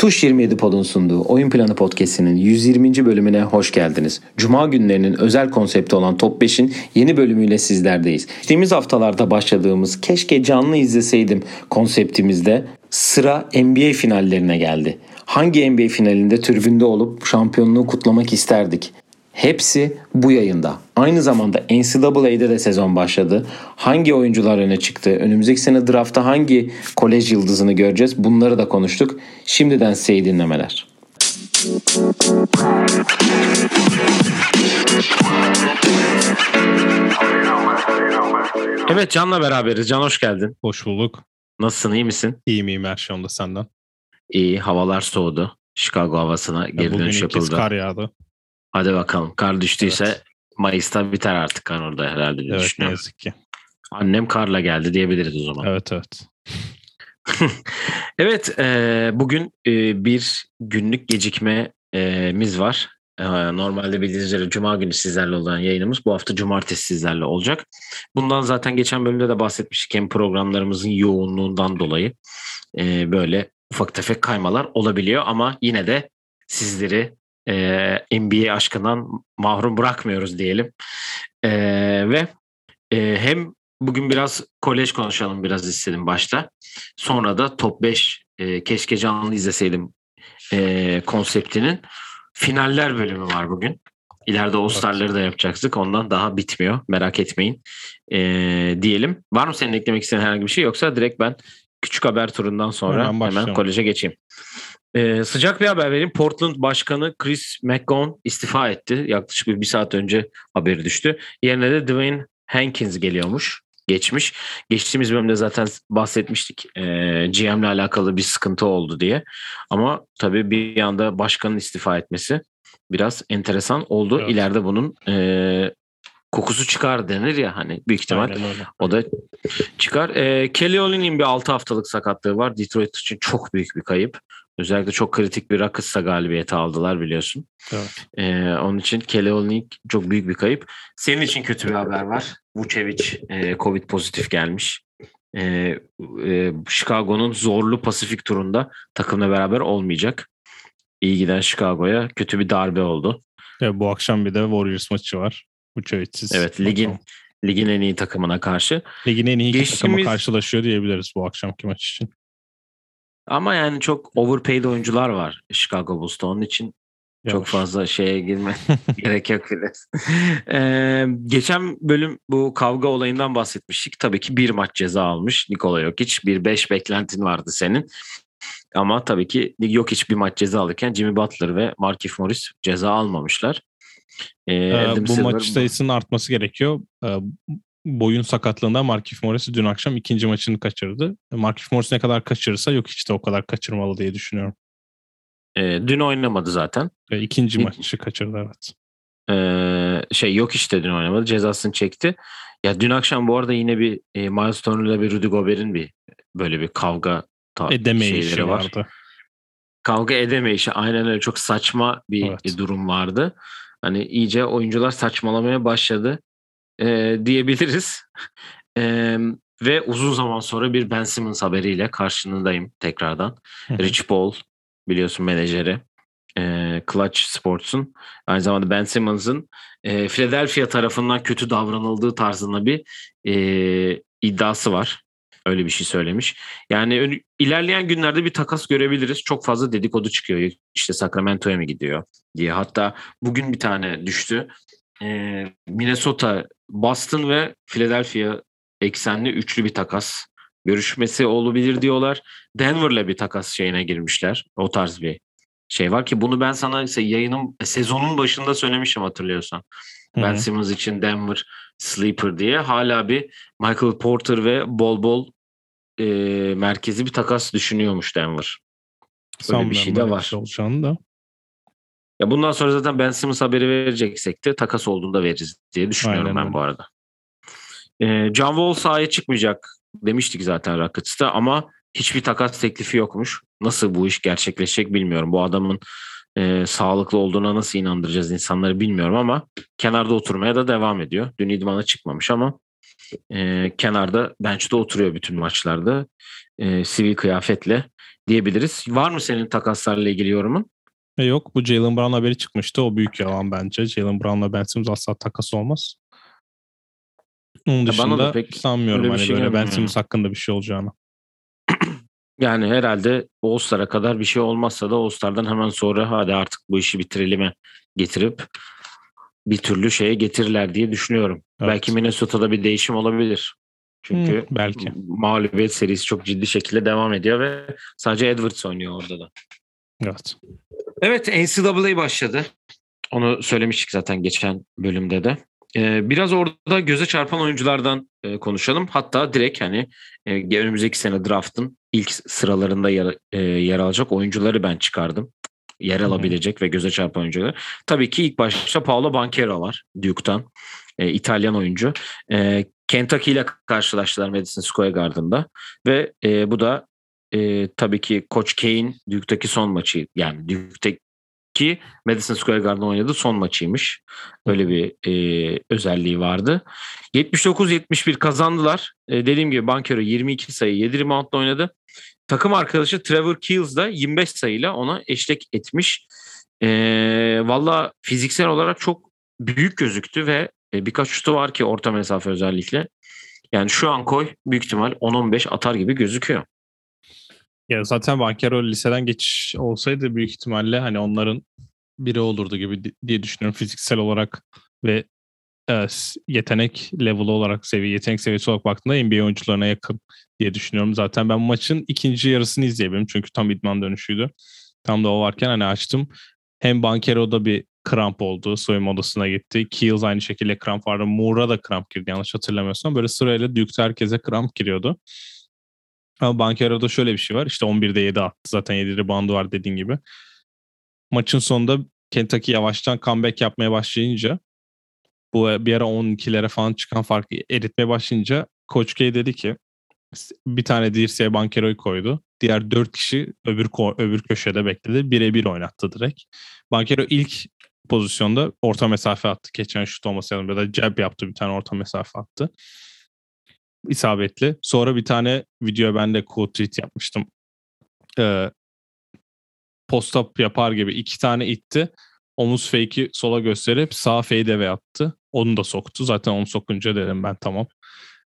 Tuş 27 Pod'un sunduğu Oyun Planı Podcast'inin 120. bölümüne hoş geldiniz. Cuma günlerinin özel konsepti olan Top 5'in yeni bölümüyle sizlerdeyiz. Geçtiğimiz haftalarda başladığımız Keşke Canlı izleseydim konseptimizde sıra NBA finallerine geldi. Hangi NBA finalinde tribünde olup şampiyonluğu kutlamak isterdik? Hepsi bu yayında. Aynı zamanda NCAA'de de sezon başladı. Hangi oyuncular öne çıktı? Önümüzdeki sene draftta hangi kolej yıldızını göreceğiz? Bunları da konuştuk. Şimdiden size iyi dinlemeler. Evet Can'la beraberiz. Can hoş geldin. Hoş bulduk. Nasılsın iyi misin? İyiyim iyiyim her şey onda senden. İyi havalar soğudu. Chicago havasına geri Bugün dönüş yapıldı. kar yağdı. Hadi bakalım. Kar düştüyse Evet. Mayıs'ta biter artık kar orada herhalde diye Evet ne düşünüyorum. yazık ki. Annem karla geldi diyebiliriz o zaman. Evet evet. Evet, e, bugün e, bir günlük gecikmemiz var. E, normalde bildiğiniz üzere Cuma günü sizlerle olan yayınımız bu hafta Cumartesi sizlerle olacak. Bundan zaten geçen bölümde de bahsetmiştik. Hem programlarımızın yoğunluğundan dolayı e, böyle ufak tefek kaymalar olabiliyor ama yine de sizleri e, NBA aşkından mahrum bırakmıyoruz diyelim. E, ve e, hem bugün biraz kolej konuşalım biraz istedim başta. Sonra da top 5 e, keşke canlı izleseydim e, konseptinin finaller bölümü var bugün. İleride All-Star'ları da yapacaktık. Ondan daha bitmiyor. Merak etmeyin. E, diyelim. Var mı senin eklemek istediğin herhangi bir şey yoksa direkt ben küçük haber turundan sonra Hemen hemen, koleje geçeyim. E, sıcak bir haber vereyim. Portland Başkanı Chris McGowan istifa etti. Yaklaşık bir, bir saat önce haberi düştü. Yerine de Dwayne Hankins geliyormuş. Geçmiş. Geçtiğimiz bölümde zaten bahsetmiştik. E, GM'le alakalı bir sıkıntı oldu diye. Ama tabii bir yanda başkanın istifa etmesi biraz enteresan oldu. Evet. İleride bunun e, kokusu çıkar denir ya hani büyük ihtimal Aynen öyle. o da çıkar. E, Kelly Olyny'nin bir 6 haftalık sakatlığı var. Detroit için çok büyük bir kayıp. Özellikle çok kritik bir Rockets'ta galibiyeti aldılar biliyorsun. Evet. E, onun için Kelly çok büyük bir kayıp. Senin için kötü bir haber var. Vucevic e, Covid pozitif gelmiş. E, e, Chicago'nun zorlu Pasifik turunda takımla beraber olmayacak. İyi giden Chicago'ya kötü bir darbe oldu. Evet, bu akşam bir de Warriors maçı var. Uçevitsiz. Evet ligin ligin en iyi takımına karşı. Ligin en iyi iki takımı Geçtiğimiz- karşılaşıyor diyebiliriz bu akşamki maç için. Ama yani çok overpaid oyuncular var Chicago Bulls'ta. Onun için çok Yavaş. fazla şeye girme gerek yok bile. Ee, geçen bölüm bu kavga olayından bahsetmiştik. Tabii ki bir maç ceza almış Nikola Jokic. Bir beş beklentin vardı senin. Ama tabii ki Jokic bir maç ceza alırken Jimmy Butler ve Markieff Morris ceza almamışlar. Ee, Ee, bu Silver- maç sayısının artması gerekiyor. Ee, boyun sakatlığında Markif Morris dün akşam ikinci maçını kaçırdı. Markif Morris ne kadar kaçırırsa yok de o kadar kaçırmalı diye düşünüyorum. Ee, dün oynamadı zaten. Ee, ikinci İki- maçı kaçırdı evet. Ee, şey yok işte dün oynamadı. Cezasını çekti. Ya dün akşam bu arada yine bir e, Miles Turner'la bir Rudy Gobert'in bir böyle bir kavga ta- şeyleri var. vardı. Kavga edemeyişi aynen öyle çok saçma bir Evet. durum vardı. Hani iyice oyuncular saçmalamaya başladı e, diyebiliriz. E, ve uzun zaman sonra bir Ben Simmons haberiyle karşınızdayım tekrardan. Rich Paul biliyorsun menajeri. E, Clutch Sports'un aynı zamanda Ben Simmons'ın e, Philadelphia tarafından kötü davranıldığı tarzında bir e, iddiası var. Öyle bir şey söylemiş. Yani ilerleyen günlerde bir takas görebiliriz. Çok fazla dedikodu çıkıyor. İşte Sacramento'ya mı gidiyor diye. Hatta bugün bir tane düştü. Ee, Minnesota, Boston ve Philadelphia eksenli üçlü bir takas görüşmesi olabilir diyorlar. Denver'la bir takas şeyine girmişler. O tarz bir şey var ki bunu ben sana ise yayının sezonun başında söylemiştim hatırlıyorsan. Hı Ben. Simmons için Denver Sleeper diye hala bir Michael Porter ve bol bol e, merkezi bir takas düşünüyormuş Denver. Sanmıyorum bir şey de böyle var. olacağını da. Ya bundan sonra zaten Ben Simmons haberi vereceksek de takas olduğunda veririz diye düşünüyorum Aynen ben öyle. bu arada. E, John Wall sahaya çıkmayacak demiştik zaten Rockets'ta ama hiçbir takas teklifi yokmuş. Nasıl bu iş gerçekleşecek bilmiyorum. Bu adamın e, sağlıklı olduğuna nasıl inandıracağız insanları bilmiyorum ama kenarda oturmaya da devam ediyor. Dün idmana çıkmamış ama e, kenarda bench'te oturuyor bütün maçlarda. E, sivil kıyafetle diyebiliriz. Var mı senin takaslarla ilgili yorumun? E yok bu Jalen Brown haberi çıkmıştı. O büyük yalan bence. Jalen Brown'la Ben Simmons asla takas olmaz. Onun dışında da pek sanmıyorum hani şey böyle Ben Simmons hakkında bir şey olacağını. Yani herhalde All-Star'a kadar bir şey olmazsa da All-Star'dan hemen sonra hadi artık bu işi bitirelim'e getirip bir türlü şeye getirirler diye düşünüyorum. Evet. Belki Minnesota'da bir değişim olabilir. Çünkü hmm, belki mağlubiyet serisi çok ciddi şekilde devam ediyor ve sadece Edwards oynuyor orada da. Evet. Evet NCAA başladı. Onu söylemiştik zaten geçen bölümde de. Ee, biraz orada göze çarpan oyunculardan e, konuşalım. Hatta direkt hani e, önümüzdeki sene draft'ın ilk sıralarında yer, e, yer alacak oyuncuları ben çıkardım. Yer alabilecek hmm. ve göze çarpan oyuncuları. Tabii ki ilk başta Paolo Banchero var Duke'tan. E, İtalyan oyuncu. E, Kentucky ile karşılaştılar Madison Square Garden'da. Ve e, bu da e, tabii ki Coach Kane Duke'daki son maçı. Yani Duke'daki ki Madison Square Garden oynadığı son maçıymış. Öyle bir e, özelliği vardı. 79-71 kazandılar. E, dediğim gibi Bankero 22 sayı 7 reboundla oynadı. Takım arkadaşı Trevor Keels da 25 sayıyla ona eşlik etmiş. E, Valla fiziksel olarak çok büyük gözüktü ve e, birkaç şutu var ki orta mesafe özellikle. Yani şu an koy büyük ihtimal 10-15 atar gibi gözüküyor. Ya zaten Bankero liseden geçiş olsaydı büyük ihtimalle hani onların biri olurdu gibi diye düşünüyorum fiziksel olarak ve e, yetenek level olarak seviye yetenek seviyesi olarak baktığında NBA oyuncularına yakın diye düşünüyorum. Zaten ben maçın ikinci yarısını izleyebilirim çünkü tam idman dönüşüydü. Tam da o varken hani açtım. Hem Bankero'da bir kramp oldu. Soyunma odasına gitti. Keels aynı şekilde kramp vardı. Moore'a da kramp girdi yanlış hatırlamıyorsam. Böyle sırayla Duke'de herkese kramp giriyordu. Ama Bankero'da şöyle bir şey var. İşte 11'de 7 attı. Zaten 7 reboundu var dediğin gibi. Maçın sonunda Kentucky yavaştan comeback yapmaya başlayınca bu bir ara 12'lere falan çıkan farkı eritmeye başlayınca Coach K dedi ki bir tane dirseğe Bankero'yu koydu. Diğer dört kişi öbür öbür köşede bekledi. Birebir oynattı direkt. Bankero ilk pozisyonda orta mesafe attı. Geçen şut olması. Ya da jab yaptı bir tane orta mesafe attı isabetli. Sonra bir tane video ben de quote tweet yapmıştım. Ee, post up yapar gibi iki tane itti. Omuz fake'i sola gösterip sağ fade'e attı. Onu da soktu. Zaten onu sokunca dedim ben tamam.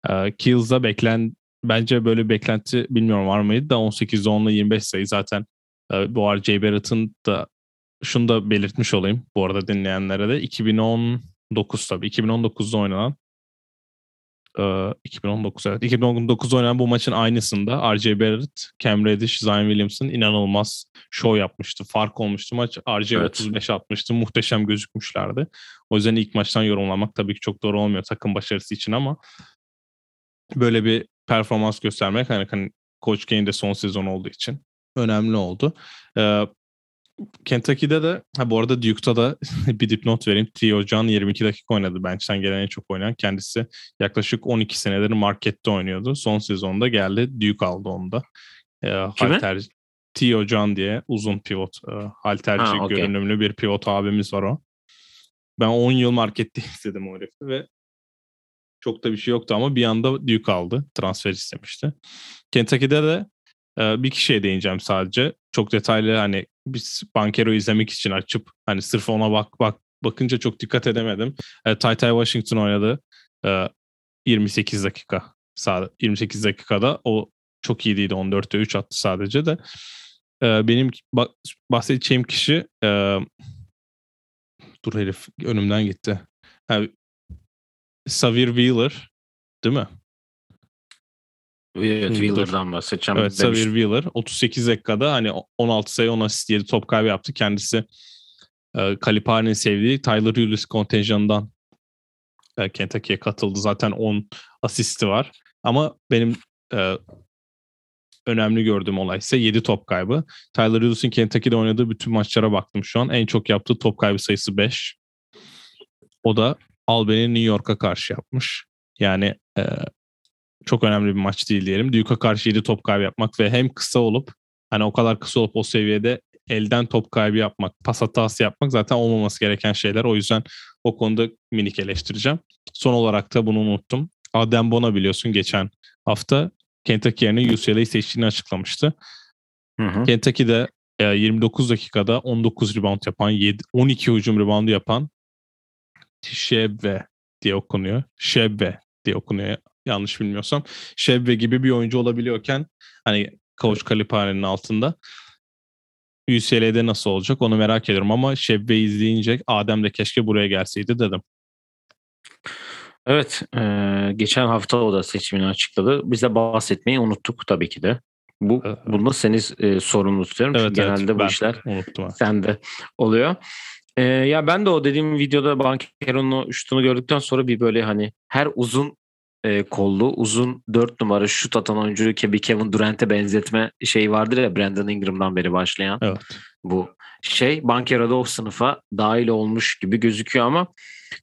Ee, Kills'da beklen bence böyle beklenti bilmiyorum var mıydı da 18'de 10'la 25 sayı zaten e, bu Jay Barrett'ın da şunu da belirtmiş olayım bu arada dinleyenlere de 2019 tabii 2019'da oynanan 2019 evet. 2019 oynanan bu maçın aynısında RJ Barrett, Cam Reddish, Zion Williamson inanılmaz show yapmıştı. Fark olmuştu maç. RJ evet. 35 atmıştı. Muhteşem gözükmüşlerdi. O yüzden ilk maçtan yorumlamak tabii ki çok doğru olmuyor takım başarısı için ama böyle bir performans göstermek hani, hani Coach K'in son sezon olduğu için önemli oldu. Ee, Kentucky'de de ha bu arada Duke'da da bir dipnot vereyim. Theo John 22 dakika oynadı bench'ten gelen en çok oynayan. Kendisi yaklaşık 12 senedir markette oynuyordu. Son sezonda geldi. Duke aldı onu da. E, halter, Theo John diye uzun pivot. E, halterci ha, okay. görünümlü bir pivot abimiz var o. Ben 10 yıl markette istedim o herifi ve çok da bir şey yoktu ama bir anda Duke aldı. Transfer istemişti. Kentucky'de de bir kişiye değineceğim sadece. Çok detaylı hani biz Bankero izlemek için açıp hani sırf ona bak bak bakınca çok dikkat edemedim. E, Tay Tay Washington oynadı. E, 28 dakika. Sağ 28 dakikada o çok iyi değildi. 14'te 3 attı sadece de. E, benim bahsedeceğim kişi e, dur herif önümden gitti. Yani, Savir Wheeler değil mi? Evet Wheeler'dan bahsedeceğim. Evet Xavier Wheeler 38 dakikada hani 16 sayı 10 asist 7 top kaybı yaptı. Kendisi e, Kalipari'nin sevdiği Tyler Hughes kontenjanından e, Kentucky'ye katıldı. Zaten 10 asisti var. Ama benim e, önemli gördüğüm olay ise 7 top kaybı. Tyler Hughes'in Kentucky'de oynadığı bütün maçlara baktım şu an. En çok yaptığı top kaybı sayısı 5. O da Albany'nin New York'a karşı yapmış. Yani e, çok önemli bir maç değil diyelim. Duke'a karşı 7 top kaybı yapmak ve hem kısa olup hani o kadar kısa olup o seviyede elden top kaybı yapmak, pas hatası yapmak zaten olmaması gereken şeyler. O yüzden o konuda minik eleştireceğim. Son olarak da bunu unuttum. Adem Bona biliyorsun geçen hafta Kentucky yerine UCLA'yı seçtiğini açıklamıştı. Hı hı. Kentucky'de e, 29 dakikada 19 rebound yapan, 7, 12 hücum reboundu yapan Şebbe diye okunuyor. Şebbe diye okunuyor yanlış bilmiyorsam. Şebbe gibi bir oyuncu olabiliyorken hani Coach Calipari'nin altında UCLA'de nasıl olacak onu merak ediyorum ama Şebbe izleyince Adem de keşke buraya gelseydi dedim. Evet, e, geçen hafta o da seçimini açıkladı. Biz de bahsetmeyi unuttuk tabii ki de. Bu Evet. bunda seni e, sorumlu tutuyorum. Evet, Çünkü evet, genelde bu işler unuttum. sende oluyor. E, ya ben de o dediğim videoda Bankero'nun şutunu gördükten sonra bir böyle hani her uzun e, kollu, uzun dört numara şut atan oyuncuyu bir Kevin Durant'e benzetme şeyi vardır ya Brandon Ingram'dan beri başlayan Evet. bu şey Bankero'da o sınıfa dahil olmuş gibi gözüküyor ama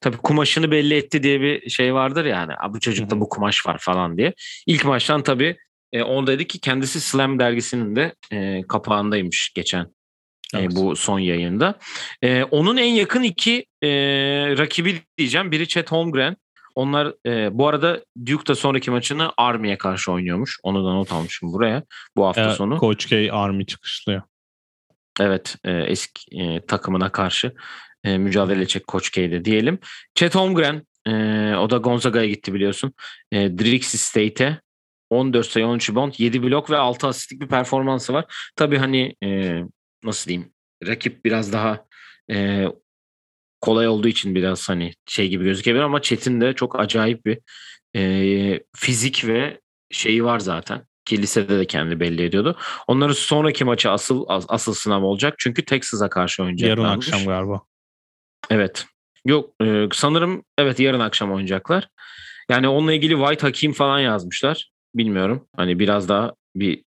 tabii kumaşını belli etti diye bir şey vardır yani. "Aa, Bu çocukta bu kumaş var falan diye. İlk maçtan tabii e, dedi ki kendisi Slam dergisinin de e, kapağındaymış geçen e, Evet. bu son yayında. E, onun en yakın iki e, rakibi diyeceğim. Biri Chet Holmgren. Onlar e, bu arada Duke da sonraki maçını Army'ye karşı oynuyormuş. Onu da not almışım buraya bu hafta E, sonu. Coach K Army çıkışlıyor. Evet e, eski e, takımına karşı e, mücadele edecek Koç K'de diyelim. Chet Holmgren e, o da Gonzaga'ya gitti biliyorsun. E, Drixie State'e 14 sayı 13 rebound 7 blok ve 6 asistlik bir performansı var. Tabii hani e, nasıl diyeyim rakip biraz daha e, kolay olduğu için biraz hani şey gibi gözükebilir ama Chet'in de çok acayip bir e, fizik ve şeyi var zaten. Ki lisede de kendini belli ediyordu. Onların sonraki maçı asıl as- asıl sınav olacak. Çünkü Texas'a karşı Yarın oynayacaklarmış. akşam galiba. Evet. Yok e, sanırım evet yarın akşam oynayacaklar. Yani onunla ilgili White Hakim falan yazmışlar. Bilmiyorum. Hani biraz daha bir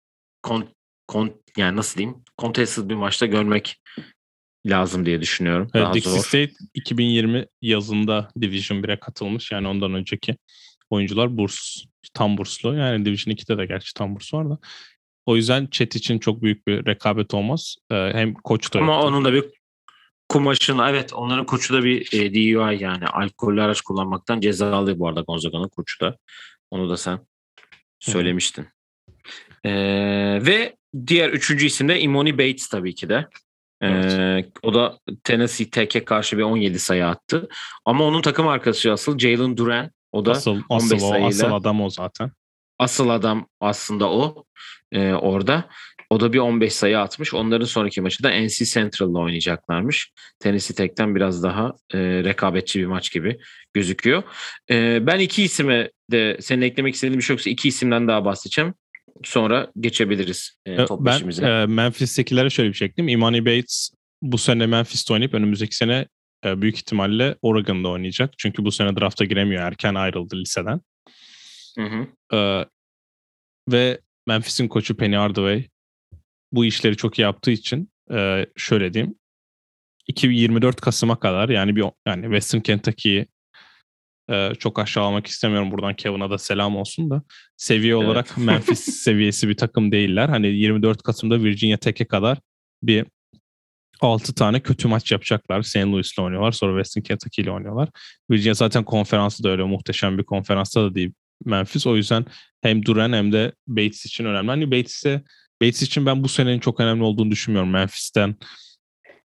kon, kon, yani nasıl diyeyim? Contested bir maçta görmek lazım diye düşünüyorum. Evet, Daha Dixie zor. State 2020 yazında Division 1'e katılmış. Yani ondan önceki oyuncular burs, tam burslu. Yani Division 2'de de gerçi tam burs var da. O yüzden chat için çok büyük bir rekabet olmaz. Ee, hem koç da Ama yoktu. onun da bir kumaşını evet onların koçu da bir e, DUI yani alkollü araç kullanmaktan cezalı bu arada Gonzaga'nın koçu da. Onu da sen söylemiştin. Ee, ve diğer üçüncü isim de Imoni Bates tabii ki de. Ee, Evet. o da Tennessee Tech'e karşı bir 17 sayı attı. Ama onun takım arkadaşı asıl Jalen Duran. O da asıl, 15 asıl, o, sayıyla. asıl adam o zaten. asıl adam aslında o e, orada. O da bir 15 sayı atmış. Onların sonraki maçı da NC Central'la oynayacaklarmış. Tennessee Tech'ten biraz daha e, rekabetçi bir maç gibi gözüküyor. E, ben iki isime de senin eklemek istediğin bir şey yoksa iki isimden daha bahsedeceğim. Sonra geçebiliriz e, Ee, top Ben beşimize. e, Memphis'tekilere şöyle bir şey ekleyeyim. Imani Bates bu sene Memphis'te oynayıp önümüzdeki sene e, büyük ihtimalle Oregon'da oynayacak. Çünkü bu sene drafta giremiyor. Erken ayrıldı liseden. Hı hı. Ee, ve Memphis'in koçu Penny Hardaway bu işleri çok iyi yaptığı için e, şöyle diyeyim. 2024 Kasım'a kadar yani bir yani Western Kentucky'yi e, çok aşağılamak istemiyorum buradan Kevin'a da selam olsun da seviye Evet. olarak Memphis seviyesi bir takım değiller. Hani 24 Kasım'da Virginia Tech'e kadar bir 6 tane kötü maç yapacaklar. St. Louis'le oynuyorlar. Sonra Western Kentucky ile oynuyorlar. Virginia zaten konferansı da öyle muhteşem bir konferansta da değil Memphis. O yüzden hem Duran hem de Bates için önemli. Hani Bates'e Bates için ben bu senenin çok önemli olduğunu düşünmüyorum. Memphis'ten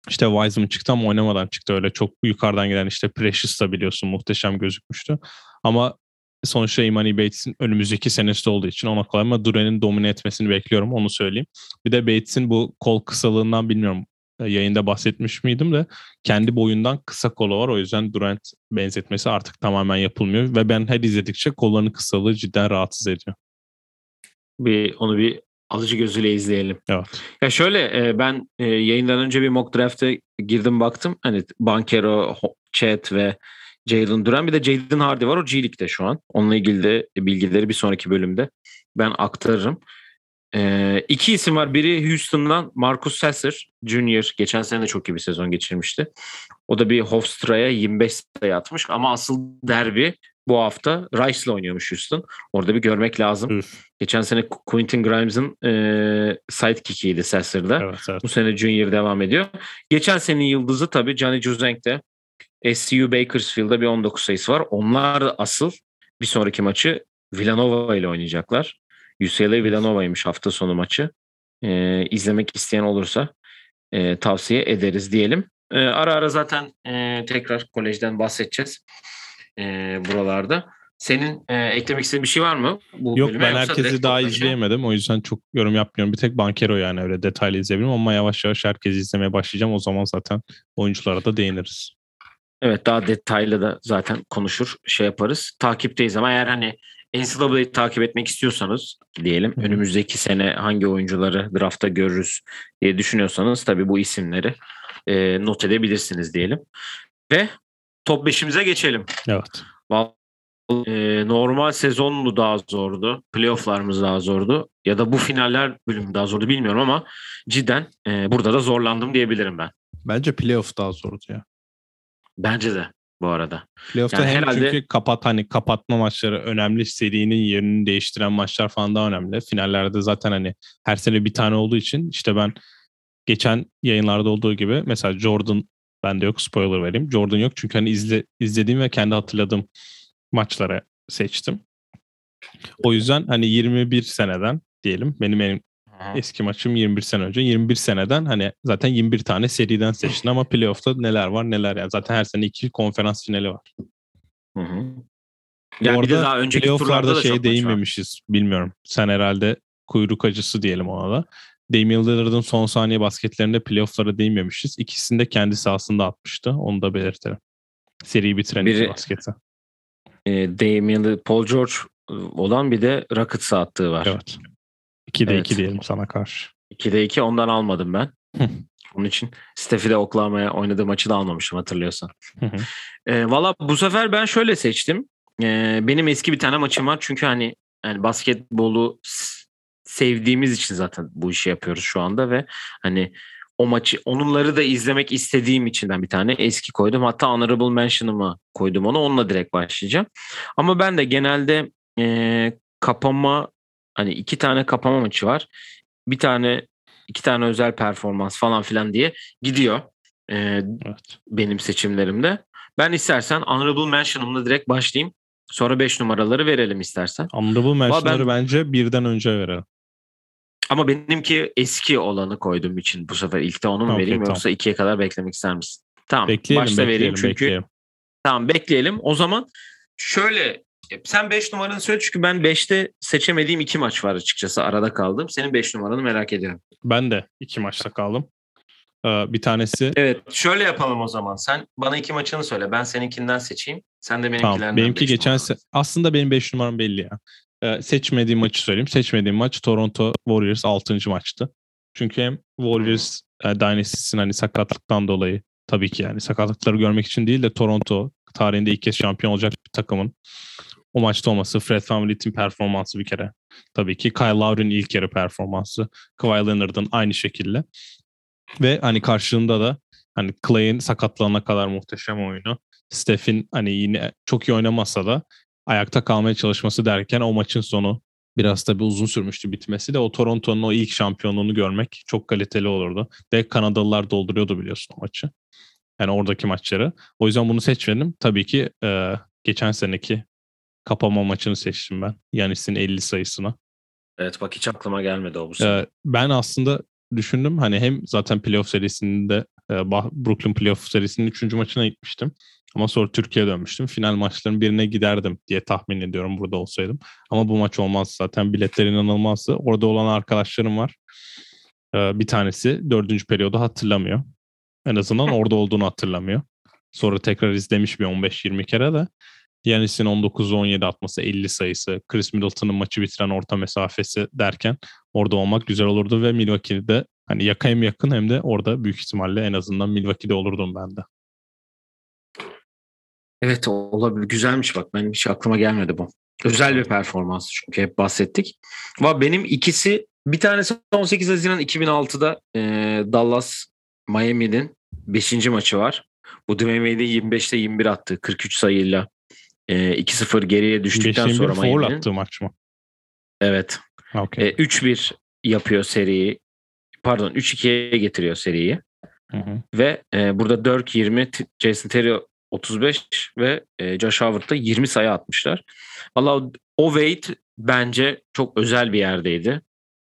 işte Wiseman çıktı ama oynamadan çıktı. Öyle çok yukarıdan gelen işte Precious da biliyorsun muhteşem gözükmüştü. Ama sonuçta Imani Bates'in önümüzdeki senesi olduğu için ona kolay ama Duran'ın domine etmesini bekliyorum onu söyleyeyim. Bir de Bates'in bu kol kısalığından bilmiyorum e, yayında bahsetmiş miydim de kendi boyundan kısa kolu var. O yüzden Durant benzetmesi artık tamamen yapılmıyor ve ben her izledikçe kollarının kısalığı cidden rahatsız ediyor. Bir onu bir alıcı gözüyle izleyelim. Evet. Ya şöyle e, ben e, yayından önce bir mock draft'e girdim baktım. Hani Bankero, Chet ve Jalen Duran bir de Jaden Hardy var o G League'de şu an. Onunla ilgili de bilgileri bir sonraki bölümde ben aktarırım. E, iki isim var. Biri Houston'dan Marcus Sasser Jr. Geçen sene de çok iyi bir sezon geçirmişti. O da bir Hofstra'ya 25 sayı atmış ama asıl derbi bu hafta Rice'la oynuyormuş Houston. Orada bir görmek lazım. Üf. Geçen sene Quentin Grimes'ın e, sidekick'iydi Sasser'da. Evet, evet. Bu sene Junior devam ediyor. Geçen senenin yıldızı tabii Johnny Juzeng'de. SCU Bakersfield'da bir 19 sayısı var. Onlar da asıl bir sonraki maçı Villanova ile oynayacaklar. UCLA Villanova'ymış hafta sonu maçı. e, izlemek isteyen olursa e, tavsiye ederiz diyelim. E, ara ara zaten e, tekrar kolejden bahsedeceğiz e, buralarda. Senin e, eklemek istediğin bir şey var mı? Bu Yok ben herkesi daha toplaşa... izleyemedim. O yüzden çok yorum yapmıyorum. Bir tek Bankero yani öyle detaylı izleyebilirim ama yavaş yavaş herkesi izlemeye başlayacağım. O zaman zaten oyunculara da değiniriz. Evet daha detaylı da zaten konuşur şey yaparız. Takipteyiz ama eğer hani NCAA'yı takip etmek istiyorsanız diyelim Hı-hı. önümüzdeki sene hangi oyuncuları draftta görürüz diye düşünüyorsanız tabii bu isimleri e, not edebilirsiniz diyelim. Ve top 5'imize geçelim. Evet. E, normal sezon mu daha zordu? Playoff'larımız daha zordu? Ya da bu finaller bölümü daha zordu bilmiyorum ama cidden e, burada da zorlandım diyebilirim ben. Bence playoff daha zordu ya. Bence de bu arada. Playoff'ta yani hem herhalde... çünkü kapat hani kapatma maçları önemli, serinin yerini değiştiren maçlar falan daha önemli. Finallerde zaten hani her sene bir tane olduğu için işte ben geçen yayınlarda olduğu gibi mesela Jordan bende yok spoiler vereyim. Jordan yok çünkü hani izle, izlediğim ve kendi hatırladığım maçlara seçtim. O yüzden hani 21 seneden diyelim benim en eski maçım 21 sene önce. 21 seneden hani zaten 21 tane seriden seçtin ama playoff'ta neler var neler yani. Zaten her sene iki konferans finali var. Hı hı. Yani bir de daha önceki playoff'larda şey değinmemişiz. Bilmiyorum. Sen herhalde kuyruk acısı diyelim ona da. Damian Lillard'ın son saniye basketlerinde playoff'lara değinmemişiz. İkisini de kendi sahasında atmıştı. Onu da belirtelim. Seriyi bitiren Biri, basketi. E, Damian Paul George e, olan bir de Rockets'a attığı var. Evet. 2'de evet. 2 diyelim sana karşı. 2'de 2 ondan almadım ben. Onun için Steph'i de Oklahoma'ya oynadığı maçı da almamıştım hatırlıyorsan. e, Valla bu sefer ben şöyle seçtim. E, benim eski bir tane maçım var. Çünkü hani yani basketbolu sevdiğimiz için zaten bu işi yapıyoruz şu anda ve hani o maçı onunları da izlemek istediğim içinden bir tane eski koydum. Hatta honorable mention'ımı koydum onu. Onunla direkt başlayacağım. Ama ben de genelde e, kapama hani iki tane kapama maçı var. Bir tane iki tane özel performans falan filan diye gidiyor. E, evet. Benim seçimlerimde. Ben istersen honorable mention'ımla direkt başlayayım. Sonra 5 numaraları verelim istersen. Honorable mention'ları ben, bence birden önce verelim. Ama benimki eski olanı koydum için bu sefer ilk de onu mu okay, vereyim tamam. yoksa ikiye kadar beklemek ister misin? Tamam. Bekleyelim, başta bekleyelim, vereyim çünkü. Bekleyelim. Tamam bekleyelim. O zaman şöyle sen 5 numaranı söyle çünkü ben 5'te seçemediğim iki maç var açıkçası arada kaldım. Senin 5 numaranı merak ediyorum. Ben de iki maçta kaldım. Ee, bir tanesi... Evet şöyle yapalım o zaman. Sen bana iki maçını söyle. Ben seninkinden seçeyim. Sen de benimkilerden tamam, Benimki geçen se- Aslında benim 5 numaram belli ya. Ee, seçmediğim maçı söyleyeyim. Seçmediğim maç Toronto Warriors 6. maçtı. Çünkü hem Warriors e, Dynasty'sin hani sakatlıktan dolayı tabii ki yani sakatlıkları görmek için değil de Toronto tarihinde ilk kez şampiyon olacak bir takımın o maçta olması, Fred VanVleet'in performansı bir kere. Tabii ki Kyle Lowry'nin ilk yarı performansı, Kawhi Leonard'ın aynı şekilde. Ve hani karşılığında da hani Clay'in sakatlanana kadar muhteşem oyunu. Steph'in hani yine çok iyi oynamasa da ayakta kalmaya çalışması derken o maçın sonu biraz tabii uzun sürmüştü bitmesi de o Toronto'nun o ilk şampiyonluğunu görmek çok kaliteli olurdu. Ve Kanadalılar dolduruyordu biliyorsun o maçı. Yani oradaki maçları. O yüzden bunu seçmedim. Tabii ki e, geçen seneki kapama maçını seçtim ben. Yanis'in 50 sayısına. Evet bak hiç aklıma gelmedi o bu sene. Ee, ben aslında düşündüm hani hem zaten playoff serisinde e, Brooklyn playoff serisinin 3. maçına gitmiştim. Ama sonra Türkiye'ye dönmüştüm. Final maçların birine giderdim diye tahmin ediyorum burada olsaydım. Ama bu maç olmaz zaten. Biletler inanılmazdı. Orada olan arkadaşlarım var. Ee, bir tanesi dördüncü periyodu hatırlamıyor. En azından orada olduğunu hatırlamıyor. Sonra tekrar izlemiş bir 15-20 kere de. Yanis'in 19-17 atması 50 sayısı, Chris Middleton'ın maçı bitiren orta mesafesi derken orada olmak güzel olurdu ve Milwaukee'de hani yaka hem yakın hem de orada büyük ihtimalle en azından Milwaukee'de olurdum ben de. Evet olabilir. Güzelmiş bak. Benim hiç aklıma gelmedi bu. Özel bir performans çünkü hep bahsettik. Ama benim ikisi bir tanesi 18 Haziran 2006'da e, Dallas Miami'nin 5. maçı var. Bu Dwayne Wade'in 25'te 21 attı 43 sayıyla e, 2-0 geriye düştükten sonra Miami'nin. attığı maç mı? Evet. Okay. E, 3-1 yapıyor seriyi. Pardon 3-2'ye getiriyor seriyi. Hı hı. Ve e, burada Dirk 20, Jason Terry 35 ve e, Josh Howard'da 20 sayı atmışlar. Valla o Wade bence çok özel bir yerdeydi.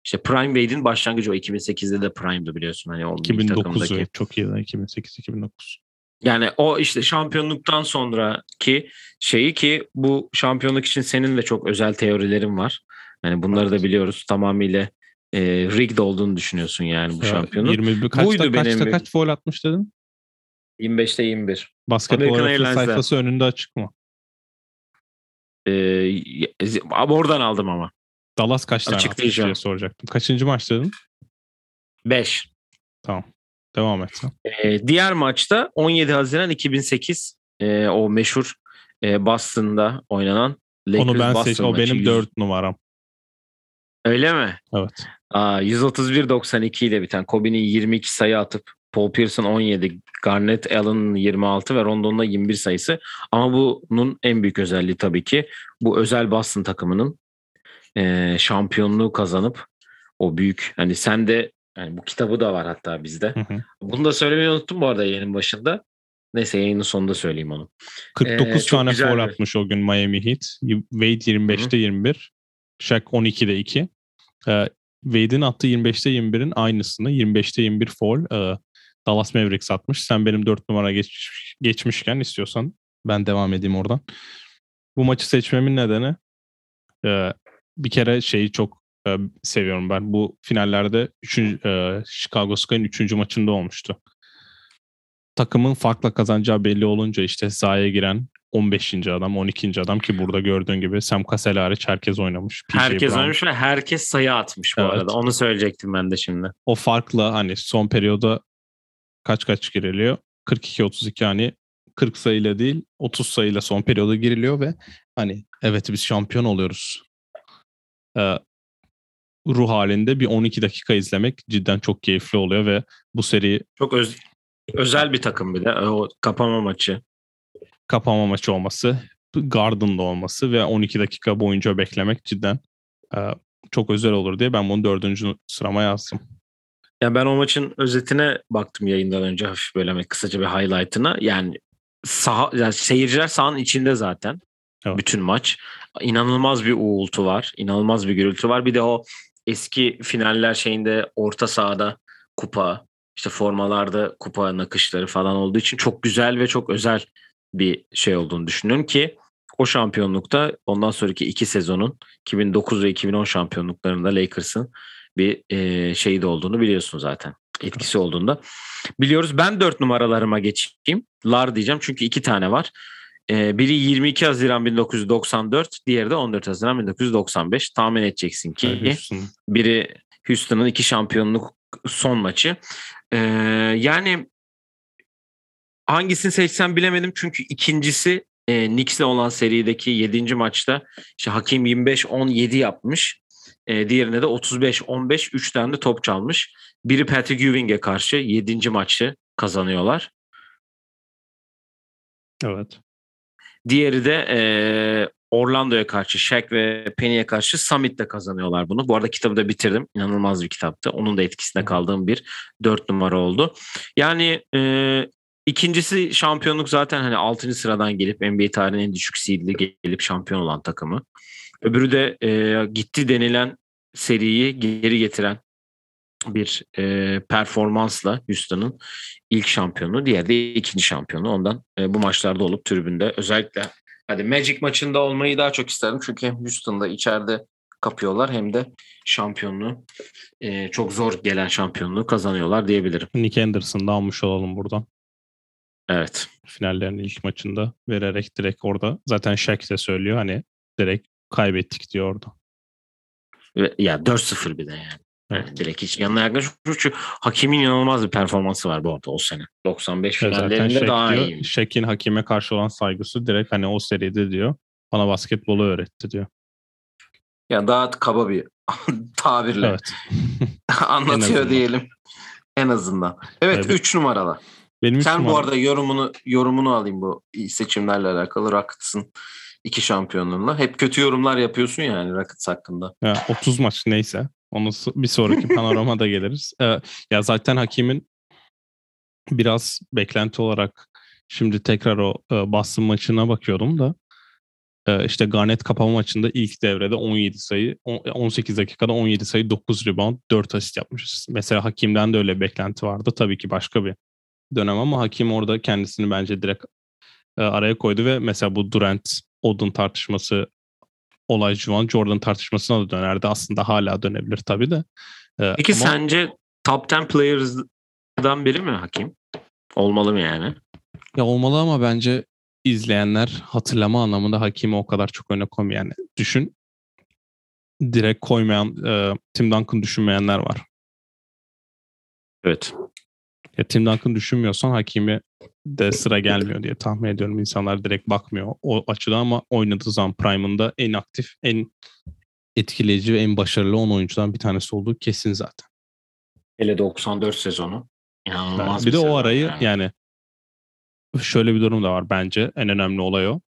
işte Prime Wade'in başlangıcı o 2008'de de Prime'dı biliyorsun hani o 2009'u çok iyi 2008-2009. Yani o işte şampiyonluktan sonraki şeyi ki bu şampiyonluk için senin de çok özel teorilerin var. Yani bunları da biliyoruz tamamıyla e, rigged olduğunu düşünüyorsun yani bu ya, şampiyonun. 21 kaçta, Buydu kaçta benim kaç foul atmış dedin? 25'te 21. Basketbol sayfası önünde açık mı? Ee, oradan aldım ama. Dallas kaç tane atmış diye soracaktım. Kaçıncı maç dedin? 5. Tamam. Devam et sen. Ee, diğer maçta 17 Haziran 2008 e, o meşhur e, Boston'da oynanan Lakers Onu ben seçtim. O benim 4 numaram. Öyle mi? Evet. Aa, 131-92 ile biten Kobe'nin 22 sayı atıp Paul Pierce'ın 17, Garnett Allen'ın 26 ve Rondon'da 21 sayısı. Ama bunun en büyük özelliği tabii ki bu özel Boston takımının e, şampiyonluğu kazanıp o büyük hani sen de yani bu kitabı da var hatta bizde. Hı hı. Bunu da söylemeyi unuttum bu arada yayının başında. Neyse yayının sonunda söyleyeyim onu. 49 ee, tane foul atmış o gün Miami Heat. Wade 25'te Hı-hı. 21. Shaq 12'de 2. Ee, Wade'in attığı 25'te 21'in aynısını 25'te 21 foul e, Dallas Mavericks atmış. Sen benim 4 numara geç, geçmişken istiyorsan ben devam edeyim oradan. Bu maçı seçmemin nedeni e, bir kere şeyi çok e, seviyorum ben. Bu finallerde üçüncü, e, Chicago Sky'ın 3. maçında olmuştu. Takımın farkla kazanacağı belli olunca işte sahaya giren 15. adam, 12. adam ki burada gördüğün gibi Sam Cassell hariç herkes oynamış. PJ herkes Brown. oynamış ve herkes sayı atmış bu evet. arada. Onu söyleyecektim ben de şimdi. O farkla hani son periyoda kaç kaç giriliyor? 42-32 hani 40 sayıyla değil 30 sayıyla son periyoda giriliyor ve hani evet biz şampiyon oluyoruz. Ee, ruh halinde bir 12 dakika izlemek cidden çok keyifli oluyor ve bu seri çok öz, özel bir takım bir de o kapama maçı. Kapama maçı olması, Garden'da olması ve 12 dakika boyunca beklemek cidden e, çok özel olur diye ben bunu dördüncü sırama yazdım. Ya ben o maçın özetine baktım yayından önce hafif böyle kısaca bir highlight'ına. Yani saha, yani seyirciler sahanın içinde zaten. Evet. Bütün maç. İnanılmaz bir uğultu var. inanılmaz bir gürültü var. Bir de o eski finaller şeyinde orta sahada kupa, işte formalarda kupa nakışları falan olduğu için çok güzel ve çok özel bir şey olduğunu düşünüyorum ki o şampiyonlukta ondan sonraki iki sezonun 2009 ve 2010 şampiyonluklarında Lakers'ın bir e, şeyi de olduğunu biliyorsun zaten. Etkisi olduğunda. Biliyoruz. Ben dört numaralarıma geçeyim. Lar diyeceğim çünkü iki tane var. E, biri 22 Haziran 1994, diğeri de 14 Haziran 1995. Tahmin edeceksin ki Houston. biri Houston'ın iki şampiyonluk son maçı. E, yani hangisini seçsem bilemedim çünkü ikincisi e, Knicks'le olan serideki 7. maçta işte Hakim 25-17 yapmış. E, diğerine de 35-15 3 tane de top çalmış. Biri Patrick Ewing'e karşı 7. maçı kazanıyorlar. Evet. Diğeri de e, Orlando'ya karşı, Shaq ve Penny'e karşı Summit'te kazanıyorlar bunu. Bu arada kitabı da bitirdim. İnanılmaz bir kitaptı. Onun da etkisinde kaldığım bir dört numara oldu. Yani e, ikincisi şampiyonluk zaten hani 6. sıradan gelip NBA tarihinin en düşük seed'li gelip şampiyon olan takımı. Öbürü de e, gitti denilen seriyi geri getiren bir e, performansla Houston'ın ilk şampiyonu, diğer de ikinci şampiyonu. Ondan e, bu maçlarda olup tribünde özellikle hadi Magic maçında olmayı daha çok isterim çünkü hem Houston'da içeride kapıyorlar hem de şampiyonluğu e, çok zor gelen şampiyonluğu kazanıyorlar diyebilirim. Nick Anderson'da almış olalım buradan. Evet. Finallerin ilk maçında vererek direkt orada zaten Shaq de söylüyor hani direkt kaybettik diyor orada. Ya 4-0 bir de yani. Yani direkt hiç yanına yaklaşmış. Çünkü Hakim'in inanılmaz bir performansı var bu arada o sene. 95 evet, finallerinde daha diyor, iyi. Şek'in Hakim'e karşı olan saygısı direkt hani o seride diyor. Bana basketbolu öğretti diyor. Ya daha kaba bir tabirle evet. anlatıyor diyelim. En azından. Evet 3 evet. numaralı. Benim Sen bu arada yorumunu yorumunu alayım bu seçimlerle alakalı Rockets'ın iki şampiyonluğunda. Hep kötü yorumlar yapıyorsun yani Rockets hakkında. Ya, 30 maç neyse. Onu bir sonraki panoramada geliriz. Ee, ya zaten Hakim'in biraz beklenti olarak şimdi tekrar o e, Boston maçına bakıyorum da Ee, işte Garnett kapama maçında ilk devrede 17 sayı, 18 dakikada 17 sayı, 9 rebound, 4 asist yapmışız. Mesela Hakim'den de öyle beklenti vardı. Tabii ki başka bir dönem ama Hakim orada kendisini bence direkt e, araya koydu ve mesela bu Durant Odin tartışması olay Juan Jordan tartışmasına da dönerdi. Aslında hala dönebilir tabii de. Ee, Peki ama... sence top 10 players'dan biri mi Hakim? Olmalı mı yani? Ya olmalı ama bence izleyenler hatırlama anlamında Hakim'i o kadar çok öne koymuyor. Yani düşün direkt koymayan e, Tim Duncan düşünmeyenler var. Evet. Ya Tim Duncan düşünmüyorsan Hakimi de sıra gelmiyor diye tahmin ediyorum. İnsanlar direkt bakmıyor o açıdan ama oynadığı zaman Prime'ında en aktif, en etkileyici ve en başarılı 10 oyuncudan bir tanesi olduğu kesin zaten. Hele 94 sezonu. İnanılmaz bir, bir de o arayı yani. yani şöyle bir durum da var bence. En önemli olay o.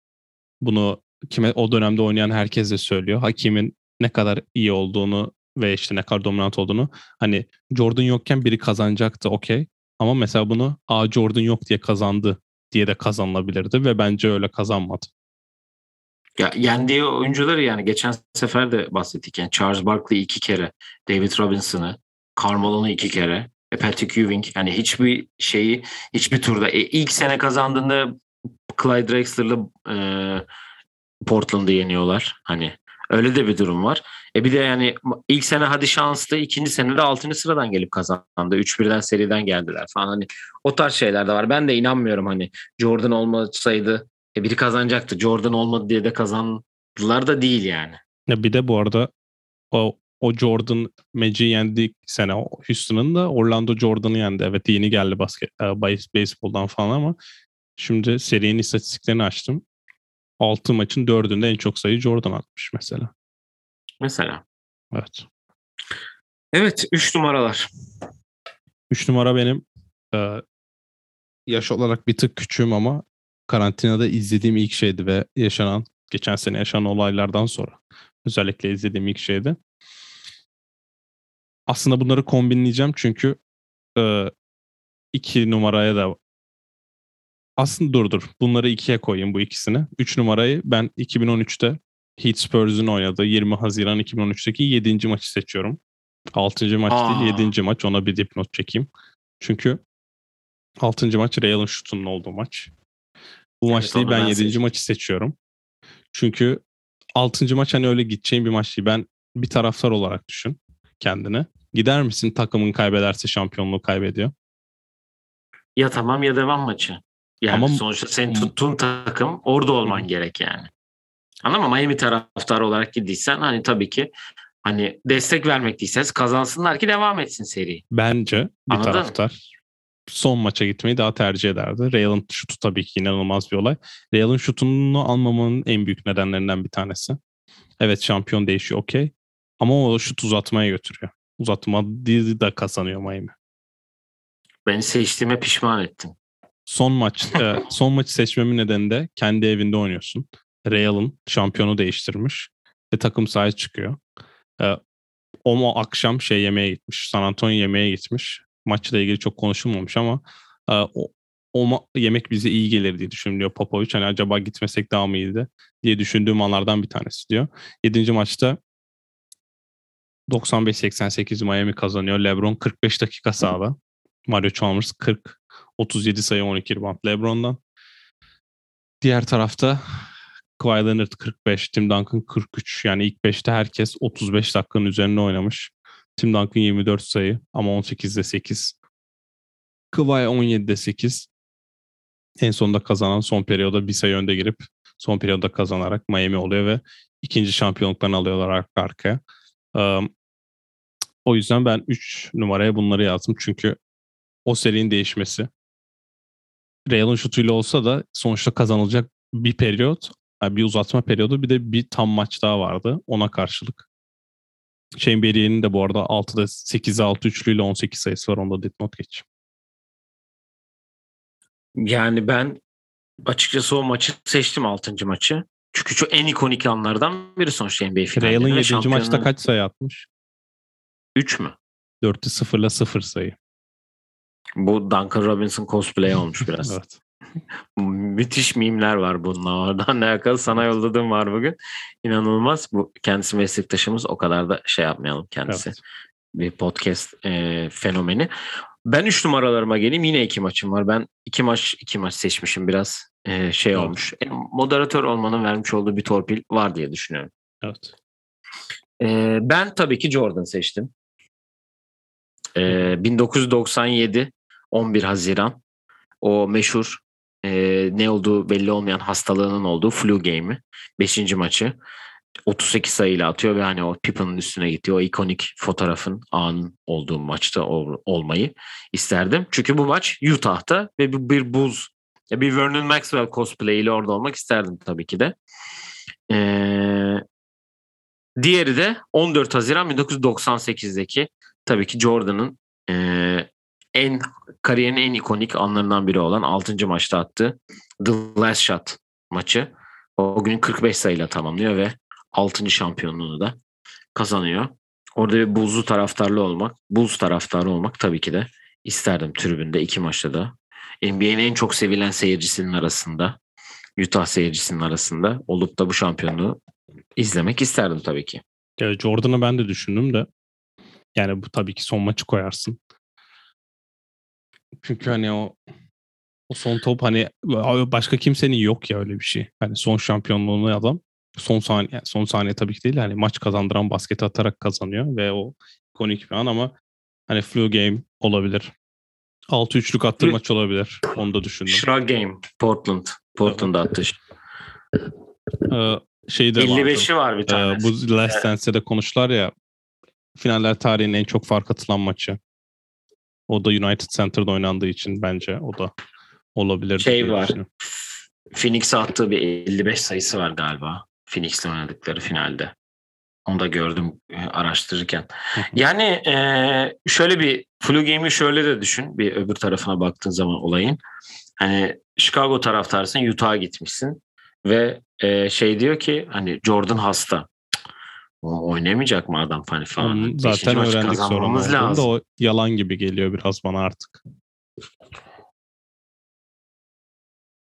Bunu kime o dönemde oynayan herkes de söylüyor. Hakimin ne kadar iyi olduğunu ve işte ne kadar dominant olduğunu. Hani Jordan yokken biri kazanacaktı okey. Ama mesela bunu A Jordan yok diye kazandı diye de kazanılabilirdi ve bence öyle kazanmadı. Ya yendiği oyuncuları yani geçen sefer de bahsettik yani Charles Barkley iki kere, David Robinson'ı, Carmelo'nu iki kere, Patrick Ewing yani hiçbir şeyi hiçbir turda e, ilk sene kazandığında Clyde Drexler'la e, Portland'ı yeniyorlar. Hani öyle de bir durum var. E bir de yani ilk sene hadi şanslı, ikinci sene de 6. sıradan gelip kazandı. 3-1'den seriden geldiler falan. Hani o tarz şeyler de var. Ben de inanmıyorum hani Jordan olmasaydı e biri kazanacaktı. Jordan olmadı diye de kazandılar da değil yani. Ya bir de bu arada o o Jordan Magic'i yendi sene Houston'ın da Orlando Jordan'ı yendi. Evet yeni geldi basket, e, baseball'dan falan ama şimdi serinin istatistiklerini açtım. 6 maçın 4'ünde en çok sayı Jordan atmış mesela. Mesela. Evet. Evet 3 numaralar. 3 numara benim e, yaş olarak bir tık küçüğüm ama karantinada izlediğim ilk şeydi ve yaşanan geçen sene yaşanan olaylardan sonra özellikle izlediğim ilk şeydi. Aslında bunları kombinleyeceğim çünkü e, iki numaraya da aslında dur dur. Bunları ikiye koyayım bu ikisini. Üç numarayı ben 2013'te Heat Spurs'un oynadığı 20 Haziran 2013'teki 7. maçı seçiyorum. 6. maç Aa. değil 7. maç. Ona bir dipnot çekeyim. Çünkü 6. maç Real'ın şutunun olduğu maç. Bu evet, maç değil ben 7. Seçtim. maçı seçiyorum. Çünkü 6. maç hani öyle gideceğim bir maç değil. Ben bir taraftar olarak düşün kendini. Gider misin takımın kaybederse şampiyonluğu kaybediyor? Ya tamam ya devam maçı. Yani Ama, sonuçta senin tuttuğun takım orada olman gerek yani. Anladın mı? Miami taraftarı olarak gittiysen hani tabii ki hani destek vermek değilseniz kazansınlar ki devam etsin seri. Bence bir Anladın? taraftar son maça gitmeyi daha tercih ederdi. Real'ın şutu tabii ki inanılmaz bir olay. Real'ın şutunu almamanın en büyük nedenlerinden bir tanesi. Evet şampiyon değişiyor okey. Ama o şut uzatmaya götürüyor. Uzatma da kazanıyor Miami. Beni seçtiğime pişman ettin. Son maç e, son maçı seçmemin nedeni de kendi evinde oynuyorsun. Real'ın şampiyonu değiştirmiş ve takım sahaya çıkıyor. E, o akşam şey yemeğe gitmiş. San Antonio yemeğe gitmiş. Maçla ilgili çok konuşulmamış ama e, o, o yemek bize iyi gelir diye düşünüyor Popovic. Hani acaba gitmesek daha mı iyiydi diye düşündüğüm anlardan bir tanesi diyor. Yedinci maçta 95-88 Miami kazanıyor. LeBron 45 dakika sahada. Mario Chalmers 40 37 sayı 12 rebound LeBron'dan. Diğer tarafta Kawhi Leonard 45, Tim Duncan 43. Yani ilk 5'te herkes 35 dakikanın üzerine oynamış. Tim Duncan 24 sayı ama 18'de 8. Kawhi 17'de 8. En sonunda kazanan son periyoda bir sayı önde girip son periyoda kazanarak Miami oluyor ve ikinci şampiyonluklarını alıyorlar arka arkaya. Um, o yüzden ben 3 numaraya bunları yazdım. Çünkü o serinin değişmesi. Real'ın şutuyla olsa da sonuçta kazanılacak bir periyot, bir uzatma periyodu bir de bir tam maç daha vardı ona karşılık. Barry'nin de bu arada 6'da 8'e 6 üçlüyle 18 sayısı var. Onda dipnot geç. Yani ben açıkçası o maçı seçtim 6. maçı. Çünkü şu en ikonik anlardan biri sonuçta NBA finalinde. Real'ın 7. Şampiyonun... maçta kaç sayı atmış? 3 mü? 4'te 0 ile 0 sayı. Bu Duncan Robinson cosplay olmuş biraz. evet. Müthiş mimler var bununla. Oradan alakalı sana yolladığım var bugün. İnanılmaz. Bu kendisi meslektaşımız o kadar da şey yapmayalım kendisi. Evet. Bir podcast e, fenomeni. Ben 3 numaralarıma geleyim. Yine iki maçım var. Ben iki maç iki maç seçmişim biraz e, şey evet. olmuş. E, moderatör olmanın vermiş olduğu bir torpil var diye düşünüyorum. Evet. E, ben tabii ki Jordan seçtim. E, 1997 11 Haziran o meşhur e, ne olduğu belli olmayan hastalığının olduğu flu game'i. Beşinci maçı. 38 sayıyla atıyor ve hani o Pippen'ın üstüne gitti. O ikonik fotoğrafın anın olduğu maçta ol, olmayı isterdim. Çünkü bu maç Utah'ta ve bir, bir buz bir Vernon Maxwell cosplay ile orada olmak isterdim tabii ki de. Ee, diğeri de 14 Haziran 1998'deki tabii ki Jordan'ın e, en kariyerin en ikonik anlarından biri olan 6. maçta attığı The Last Shot maçı. O gün 45 sayıyla tamamlıyor ve 6. şampiyonluğunu da kazanıyor. Orada bir buzlu taraftarlı olmak, buz taraftarı olmak tabii ki de isterdim tribünde iki maçta da. NBA'nin en çok sevilen seyircisinin arasında, Utah seyircisinin arasında olup da bu şampiyonluğu izlemek isterdim tabii ki. Jordan'ı ben de düşündüm de yani bu tabii ki son maçı koyarsın. Çünkü hani o o son top hani başka kimsenin yok ya öyle bir şey. Hani son şampiyonluğunu adam son saniye son saniye tabii ki değil hani maç kazandıran basket atarak kazanıyor ve o ikonik bir an ama hani flu game olabilir. 6-3'lük attığı maç olabilir. Onu da düşündüm. Shrug game Portland. Portland'da attı. Ee, şey de 55'i var bir tane. Ee, bu Last Dance'de de konuştular ya finaller tarihinin en çok fark atılan maçı. O da United Center'da oynandığı için bence o da olabilir. Şey var. Phoenix'e attığı bir 55 sayısı var galiba. Phoenix'le oynadıkları finalde. Onu da gördüm e, araştırırken. yani e, şöyle bir flu game'i şöyle de düşün. Bir öbür tarafına baktığın zaman olayın. Hani Chicago taraftarsın Utah'a gitmişsin ve e, şey diyor ki hani Jordan hasta. O oynayamayacak mı adam hani falan. Onu zaten öğrendik sonra. Lazım. Da o yalan gibi geliyor biraz bana artık.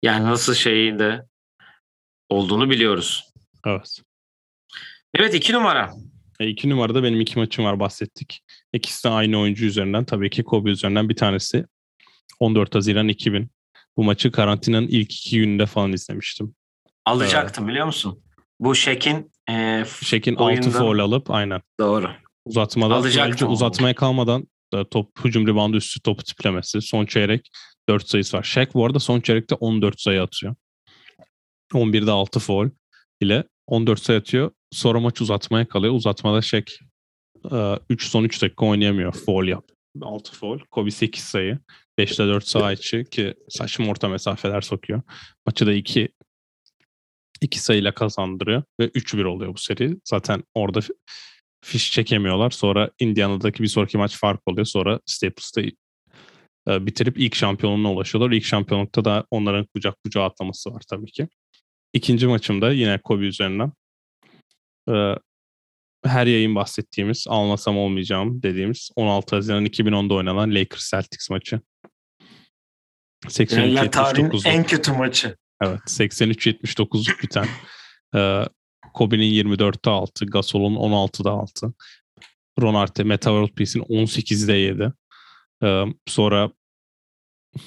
Yani nasıl şeyinde olduğunu biliyoruz. Evet. Evet iki numara. E, iki numarada benim iki maçım var bahsettik. İkisi de aynı oyuncu üzerinden. Tabii ki Kobe üzerinden bir tanesi 14 Haziran 2000. Bu maçı karantinanın ilk iki gününde falan izlemiştim. Alacaktım ee, biliyor musun? Bu Şek'in e, Şek'in oyunda... 6 foul alıp aynen. Doğru. Uzatmadan Alacaktım uzatmaya kalmadan e, top hücum ribandı üstü topu tiplemesi. Son çeyrek 4 sayısı var. Şek bu arada son çeyrekte 14 sayı atıyor. 11'de 6 foul ile 14 sayı atıyor. Sonra maç uzatmaya kalıyor. Uzatmada Şek 3 son 3 dakika oynayamıyor. Foul yap. 6 foul. Kobe 8 sayı. 5'te 4 sağ içi ki saçma orta mesafeler sokuyor. Maçı da 2 2 sayıyla kazandırıyor ve 3-1 oluyor bu seri. Zaten orada fiş çekemiyorlar. Sonra Indiana'daki bir sonraki maç fark oluyor. Sonra Staples'ta e, bitirip ilk şampiyonluğuna ulaşıyorlar. İlk şampiyonlukta da onların kucak kucağa atlaması var tabii ki. İkinci maçımda yine Kobe üzerinden e, her yayın bahsettiğimiz, almasam olmayacağım dediğimiz 16 Haziran 2010'da oynanan Lakers Celtics maçı. 83-79. en kötü maçı. Evet 83-79 biten. e, Kobe'nin 24'te 6, Gasol'un 16'da 6. Ron Arte, Meta World Peace'in 18'de 7. Ee, sonra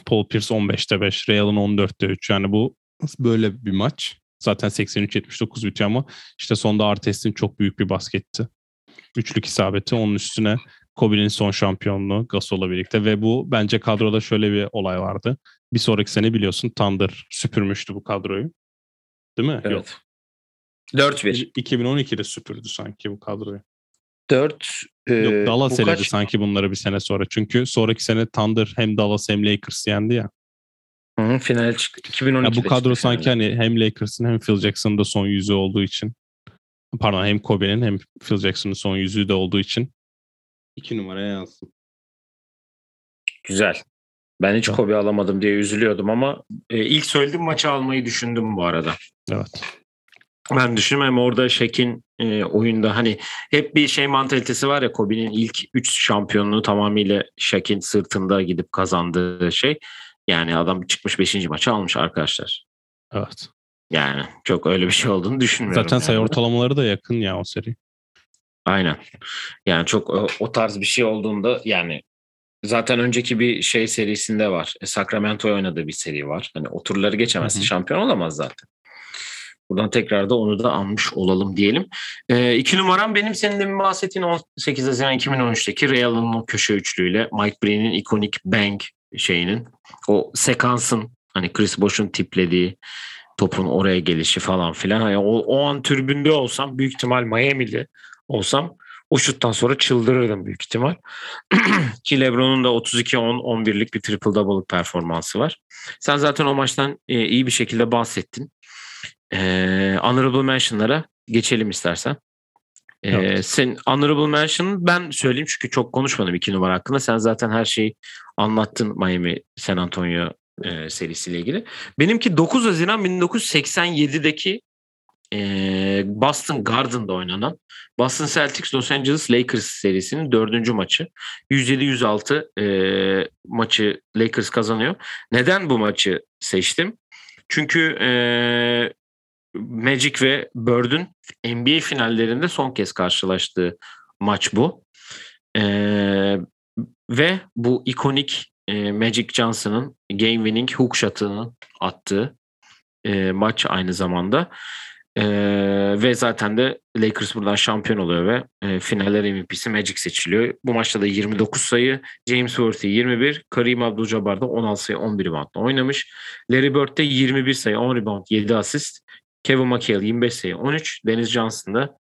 Paul Pierce 15'te 5, Real'ın 14'te 3. Yani bu böyle bir maç. Zaten 83-79 bitiyor ama işte sonda Artest'in çok büyük bir basketti. Üçlük isabeti onun üstüne Kobe'nin son şampiyonluğu Gasol'la birlikte ve bu bence kadroda şöyle bir olay vardı. Bir sonraki sene biliyorsun Thunder süpürmüştü bu kadroyu. Değil mi? Evet. Yok. 4-1. 2012'de süpürdü sanki bu kadroyu. 4 Yok e, Dallas eledi kaç... sanki bunları bir sene sonra. Çünkü sonraki sene Thunder hem Dallas hem Lakers yendi ya. Hı hı, final çıktı. 2012'de ya bu kadro sanki hani hem Lakers'ın hem Phil Jackson'ın da son yüzü olduğu için pardon hem Kobe'nin hem Phil Jackson'ın son yüzüğü de olduğu için iki numaraya yazdım. Güzel. Ben hiç Kobe alamadım diye üzülüyordum ama e, ilk söylediğim maçı almayı düşündüm bu arada. Evet. Ben düşünmem orada Şek'in e, oyunda hani hep bir şey mantalitesi var ya Kobe'nin ilk 3 şampiyonluğu tamamıyla Şek'in sırtında gidip kazandığı şey. Yani adam çıkmış 5. maçı almış arkadaşlar. Evet. Yani çok öyle bir şey olduğunu düşünmüyorum. Zaten sayı yani. ortalamaları da yakın ya o seri. Aynen. Yani çok o, o tarz bir şey olduğunda yani zaten önceki bir şey serisinde var. E, Sacramento'ya oynadığı bir seri var. Hani o turları hı. şampiyon olamaz zaten. Buradan tekrar da onu da anmış olalım diyelim. E, iki numaram benim senin de bahsettiğin 18 Haziran 2013'teki Real'ın o köşe üçlüyle Mike Breen'in ikonik bang şeyinin o sekansın hani Chris Bosh'un tiplediği topun oraya gelişi falan filan. Hani o, o an türbünde olsam büyük ihtimal Miami'li olsam o şuttan sonra çıldırırdım büyük ihtimal. Ki LeBron'un da 32-10-11'lik bir triple double'lık performansı var. Sen zaten o maçtan e, iyi bir şekilde bahsettin. E, honorable mention'lara geçelim istersen. E, Evet. sen honorable mention ben söyleyeyim çünkü çok konuşmadım iki numara hakkında. Sen zaten her şeyi anlattın Miami San Antonio e, serisiyle ilgili. Benimki 9 Haziran 1987'deki e, Boston Garden'da oynanan Boston Celtics Los Angeles Lakers serisinin dördüncü maçı. 107-106 e, maçı Lakers kazanıyor. Neden bu maçı seçtim? Çünkü e, Magic ve Bird'ün NBA finallerinde son kez karşılaştığı maç bu. E, ve bu ikonik Magic Johnson'ın game winning hook shot'ını attığı e, maç aynı zamanda. E, ve zaten de Lakers buradan şampiyon oluyor ve e, finaller MVP'si Magic seçiliyor. Bu maçta da 29 sayı, James Worthy 21, Kareem Abdul-Jabbar da 16 sayı 11 reboundla oynamış. Larry Bird de 21 sayı 10 rebound 7 asist. Kevin McHale 25 sayı 13, Dennis Johnson da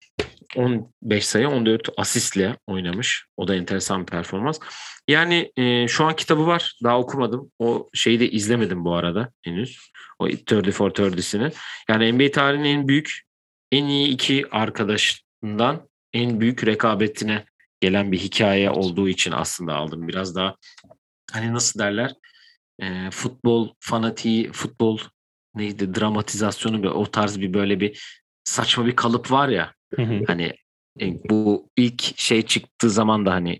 15 sayı 14 asistle oynamış. O da enteresan bir performans. Yani e, şu an kitabı var. Daha okumadım. O şeyi de izlemedim bu arada henüz. O 34 30'sini. Yani NBA tarihinin en büyük, en iyi iki arkadaşından en büyük rekabetine gelen bir hikaye olduğu için aslında aldım. Biraz daha hani nasıl derler e, futbol fanatiği, futbol neydi dramatizasyonu bir o tarz bir böyle bir saçma bir kalıp var ya Hı hı. hani e, bu ilk şey çıktığı zaman da hani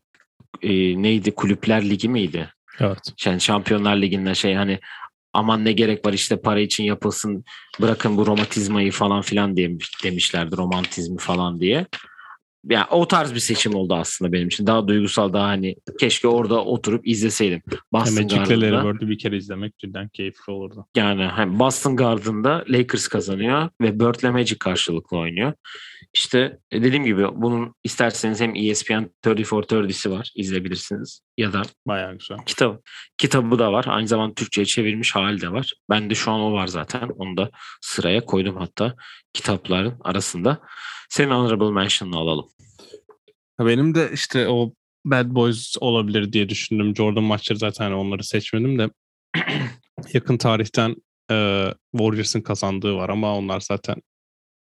e, neydi kulüpler ligi miydi? evet. Yani Şampiyonlar Ligi'nde şey hani aman ne gerek var işte para için yapılsın bırakın bu romantizmayı falan filan diye demişlerdi romantizmi falan diye. Yani o tarz bir seçim oldu aslında benim için. Daha duygusal daha hani keşke orada oturup izleseydim. Boston Larry Garden'da Bird'ü bir kere izlemek cidden keyifli olurdu. yani hani Boston Garden'da Lakers kazanıyor ve Bird'le Magic karşılıklı oynuyor. İşte e, dediğim gibi bunun isterseniz hem ESPN 34-30'si var izleyebilirsiniz ya da Bayağı güzel. kitap kitabı da var. Aynı zamanda Türkçe'ye çevirmiş hali de var. Ben de şu an o var zaten. Onu da sıraya koydum hatta kitapların arasında. Senin honorable mention'ını alalım. Benim de işte o Bad Boys olabilir diye düşündüm. Jordan maçları zaten onları seçmedim de yakın tarihten e, Warriors'ın kazandığı var ama onlar zaten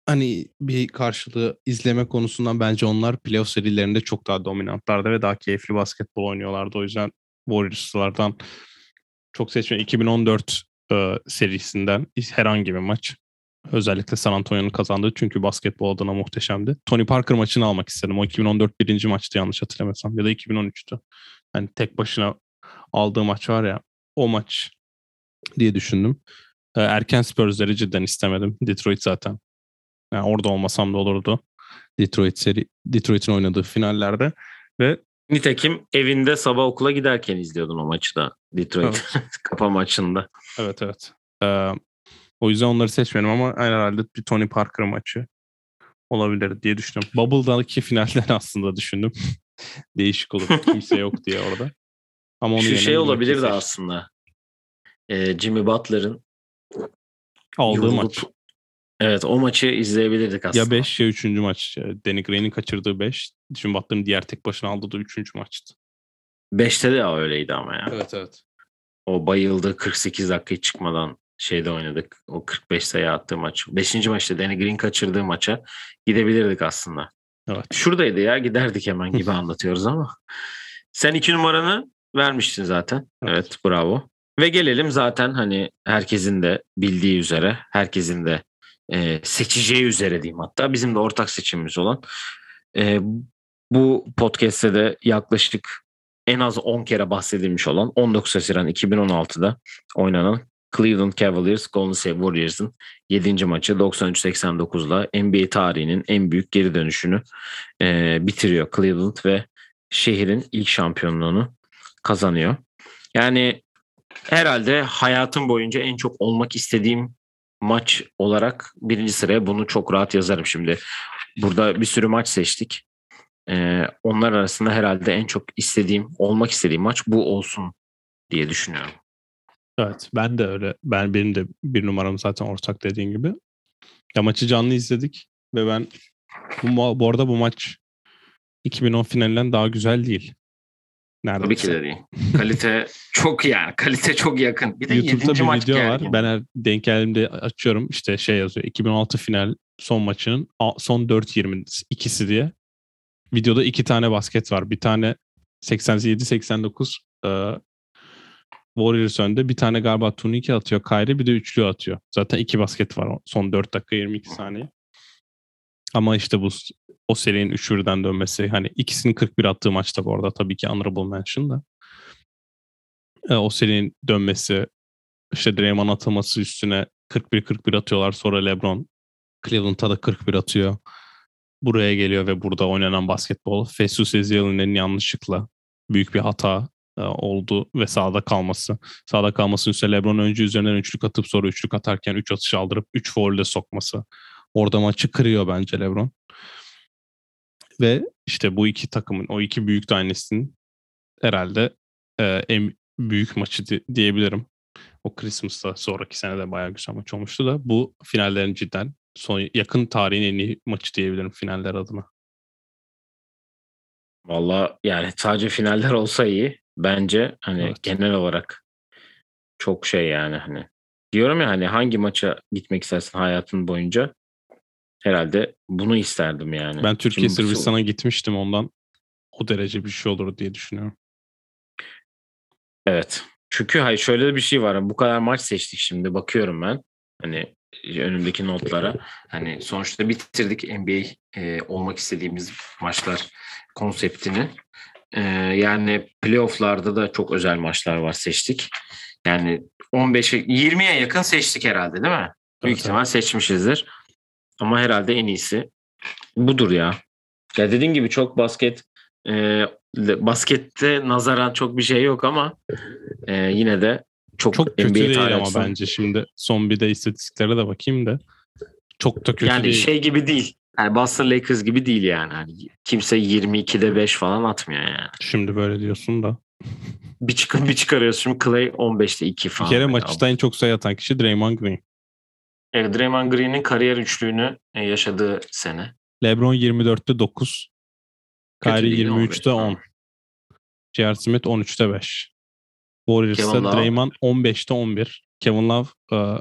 hani bir karşılığı izleme konusundan bence onlar playoff serilerinde çok daha dominantlardı ve daha keyifli basketbol oynuyorlardı. O yüzden Warriors'lardan çok seçme 2014 e, serisinden herhangi bir maç. Özellikle San Antonio'nun kazandığı çünkü basketbol adına muhteşemdi. Tony Parker maçını almak istedim. O 2014 birinci maçtı yanlış hatırlamıyorsam ya da 2013'tü. Hani tek başına aldığı maç var ya o maç diye düşündüm. Ee, Erken Spurs'leri cidden istemedim. Detroit zaten. Yani orada olmasam da olurdu. Detroit seri Detroit'in oynadığı finallerde ve Nitekim evinde sabah okula giderken izliyordun o maçı da Detroit kapa maçında. evet evet. Ee, o yüzden onları seçmedim ama herhalde bir Tony Parker maçı olabilir diye düşündüm. Bubble'daki finalden aslında düşündüm. Değişik olur. Kimse yok diye orada. Ama onu Şu şey olabilir de aslında. Ee, Jimmy Butler'ın Aldığı yorulup- maç. Evet o maçı izleyebilirdik aslında. Ya 5 ya 3. maç. Danny Green'in kaçırdığı 5. Jim Butler'ın diğer tek başına aldığı da 3. maçtı. 5'te de öyleydi ama ya. Evet evet. O bayıldı 48 dakika çıkmadan şeyde oynadık. O 45 sayı attığı maç. 5. maçta Danny Green kaçırdığı maça gidebilirdik aslında. Evet. Şuradaydı ya giderdik hemen gibi anlatıyoruz ama. Sen iki numaranı vermiştin zaten. Evet. Evet bravo. Ve gelelim zaten hani herkesin de bildiği üzere, herkesin de e, seçeceği üzere diyeyim hatta. Bizim de ortak seçimimiz olan. E, bu podcast'te de yaklaşık en az 10 kere bahsedilmiş olan 19 Haziran 2016'da oynanan Cleveland Cavaliers Golden State Warriors'ın 7. maçı 93-89'la NBA tarihinin en büyük geri dönüşünü e, bitiriyor Cleveland ve şehrin ilk şampiyonluğunu kazanıyor. Yani herhalde hayatım boyunca en çok olmak istediğim maç olarak birinci sıraya bunu çok rahat yazarım şimdi. Burada bir sürü maç seçtik. Ee, onlar arasında herhalde en çok istediğim, olmak istediğim maç bu olsun diye düşünüyorum. Evet ben de öyle. Ben benim de bir numaram zaten ortak dediğin gibi. Ya maçı canlı izledik ve ben bu, bu arada bu maç 2010 finalinden daha güzel değil. Neredeyse. Tabii ki de değil. Kalite çok yani. Kalite çok yakın. Bir de YouTube'da bir maç video gergin. var. Ben her denk geldiğimde açıyorum. İşte şey yazıyor. 2016 final son maçının son 4-20 ikisi diye. Videoda iki tane basket var. Bir tane 87-89 e, Warriors önde. Bir tane galiba turnike atıyor Kyrie bir de üçlü atıyor. Zaten iki basket var son 4 dakika 22 saniye. Ama işte bu o serinin 3 birden dönmesi hani ikisinin 41 attığı maçta bu arada tabii ki honorable mention da. E, o serinin dönmesi işte Draymond atılması üstüne 41-41 atıyorlar. Sonra LeBron Cleveland'a da 41 atıyor. Buraya geliyor ve burada oynanan basketbol Festus Ezeli'nin yanlışlıkla büyük bir hata oldu ve sağda kalması. Sağda kalması üstüne LeBron önce üzerinden üçlük atıp sonra üçlük atarken üç atış aldırıp üç foul'de sokması. Orada maçı kırıyor bence LeBron. Ve işte bu iki takımın, o iki büyük tanesinin herhalde e, en büyük maçı di- diyebilirim. O Christmas'ta sonraki sene de bayağı güzel maç olmuştu da bu finallerin cidden son yakın tarihin en iyi maçı diyebilirim finaller adına. Valla yani sadece finaller olsa iyi. Bence hani evet. genel olarak çok şey yani hani. Diyorum ya hani hangi maça gitmek istersin hayatın boyunca? Herhalde bunu isterdim yani. Ben Türkiye Sırbistan'a gitmiştim ondan o derece bir şey olur diye düşünüyorum. Evet. Çünkü hayır şöyle bir şey var. Bu kadar maç seçtik şimdi bakıyorum ben. Hani önümdeki notlara. Hani sonuçta bitirdik NBA e, olmak istediğimiz maçlar konseptini. E, yani playofflarda da çok özel maçlar var seçtik. Yani 15'e 20'ye yakın seçtik herhalde değil mi? Büyük evet, ihtimal seçmişizdir. Ama herhalde en iyisi budur ya. Ya dediğim gibi çok basket e, baskette nazaran çok bir şey yok ama e, yine de çok, çok kötü NBA değil ama bence şimdi son bir de istatistiklere de bakayım da çok da kötü yani değil. Yani şey gibi değil. Yani Boston Lakers gibi değil yani. Hani kimse 22'de 5 falan atmıyor yani. Şimdi böyle diyorsun da. bir çıkar bir çıkarıyorsun. Şimdi Clay 15'te 2 falan. Bir kere maçta en çok sayı atan kişi Draymond Green. Evet, Draymond Green'in kariyer üçlüğünü e, yaşadığı sene. LeBron 24'te 9. Kyrie 23'te 10. J.R. Smith 13'te 5. Warriors'ta Draymond 15'te 11. Kevin Love uh,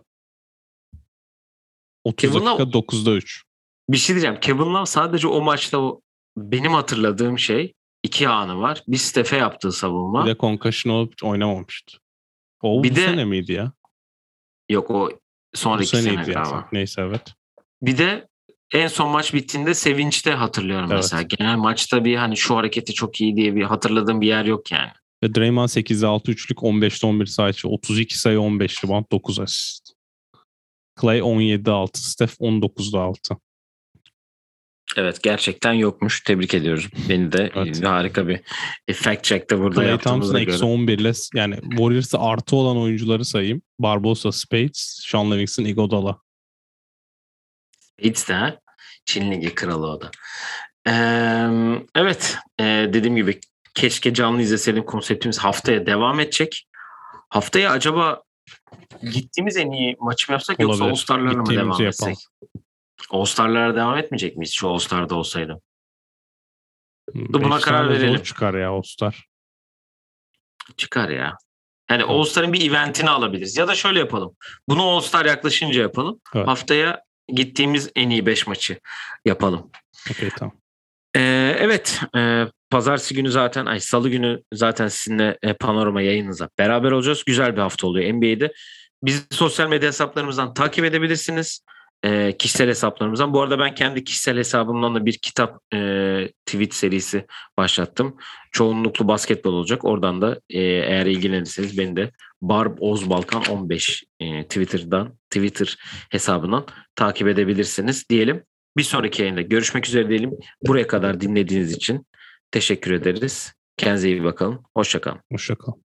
30 Kevin dakika Love, 9'da 3. Bir şey diyeceğim. Kevin Love sadece o maçta o, benim hatırladığım şey iki anı var. Bir Steph'e yaptığı savunma. Bir de concussion olup oynamamıştı. O bir bu de, sene miydi ya? Yok o sonraki sene galiba. Yani. Neyse evet. Bir de en son maç bittiğinde sevinçte hatırlıyorum evet. mesela. Genel maçta bir hani şu hareketi çok iyi diye bir hatırladığım bir yer yok yani. Ve Draymond 8'de 6 üçlük 15'te 11 sayı 32 sayı 15 rebound 9 asist. Clay 17'de 6, Steph 19'da 6. Evet gerçekten yokmuş. Tebrik ediyoruz. Beni de evet. harika bir fact check de burada Clay göre. eksi 11 ile yani Warriors'a artı olan oyuncuları sayayım. Barbosa, Spades, Sean Livingston, Iguodala. Spades de Çin Ligi kralı o da. Ee, evet ee, dediğim gibi keşke canlı izleseydim konseptimiz haftaya devam edecek. Haftaya acaba gittiğimiz en iyi maçı mı yapsak Olabilir. yoksa All-Star'larla mı devam etsek? All-Star'lara devam etmeyecek miyiz şu All-Star'da olsaydı? Dur buna karar verelim. çıkar ya All-Star. Çıkar ya. Yani All-Star'ın bir eventini alabiliriz. Ya da şöyle yapalım. Bunu All-Star yaklaşınca yapalım. Evet. Haftaya gittiğimiz en iyi 5 maçı yapalım. Okay, tamam. Ee, evet. E, Pazartesi günü zaten, ay salı günü zaten sizinle e, panorama yayınınıza beraber olacağız. Güzel bir hafta oluyor NBA'de. Bizi sosyal medya hesaplarımızdan takip edebilirsiniz. E, kişisel hesaplarımızdan. Bu arada ben kendi kişisel hesabımdan da bir kitap e, tweet serisi başlattım. Çoğunluklu basketbol olacak. Oradan da e, eğer ilgilenirseniz beni de Barb Ozbalkan 15 e, Twitter'dan Twitter hesabından takip edebilirsiniz diyelim. Bir sonraki yayında görüşmek üzere diyelim. Buraya kadar dinlediğiniz için teşekkür ederiz. Kendinize iyi bakın. Hoşçakalın. Hoşçakalın.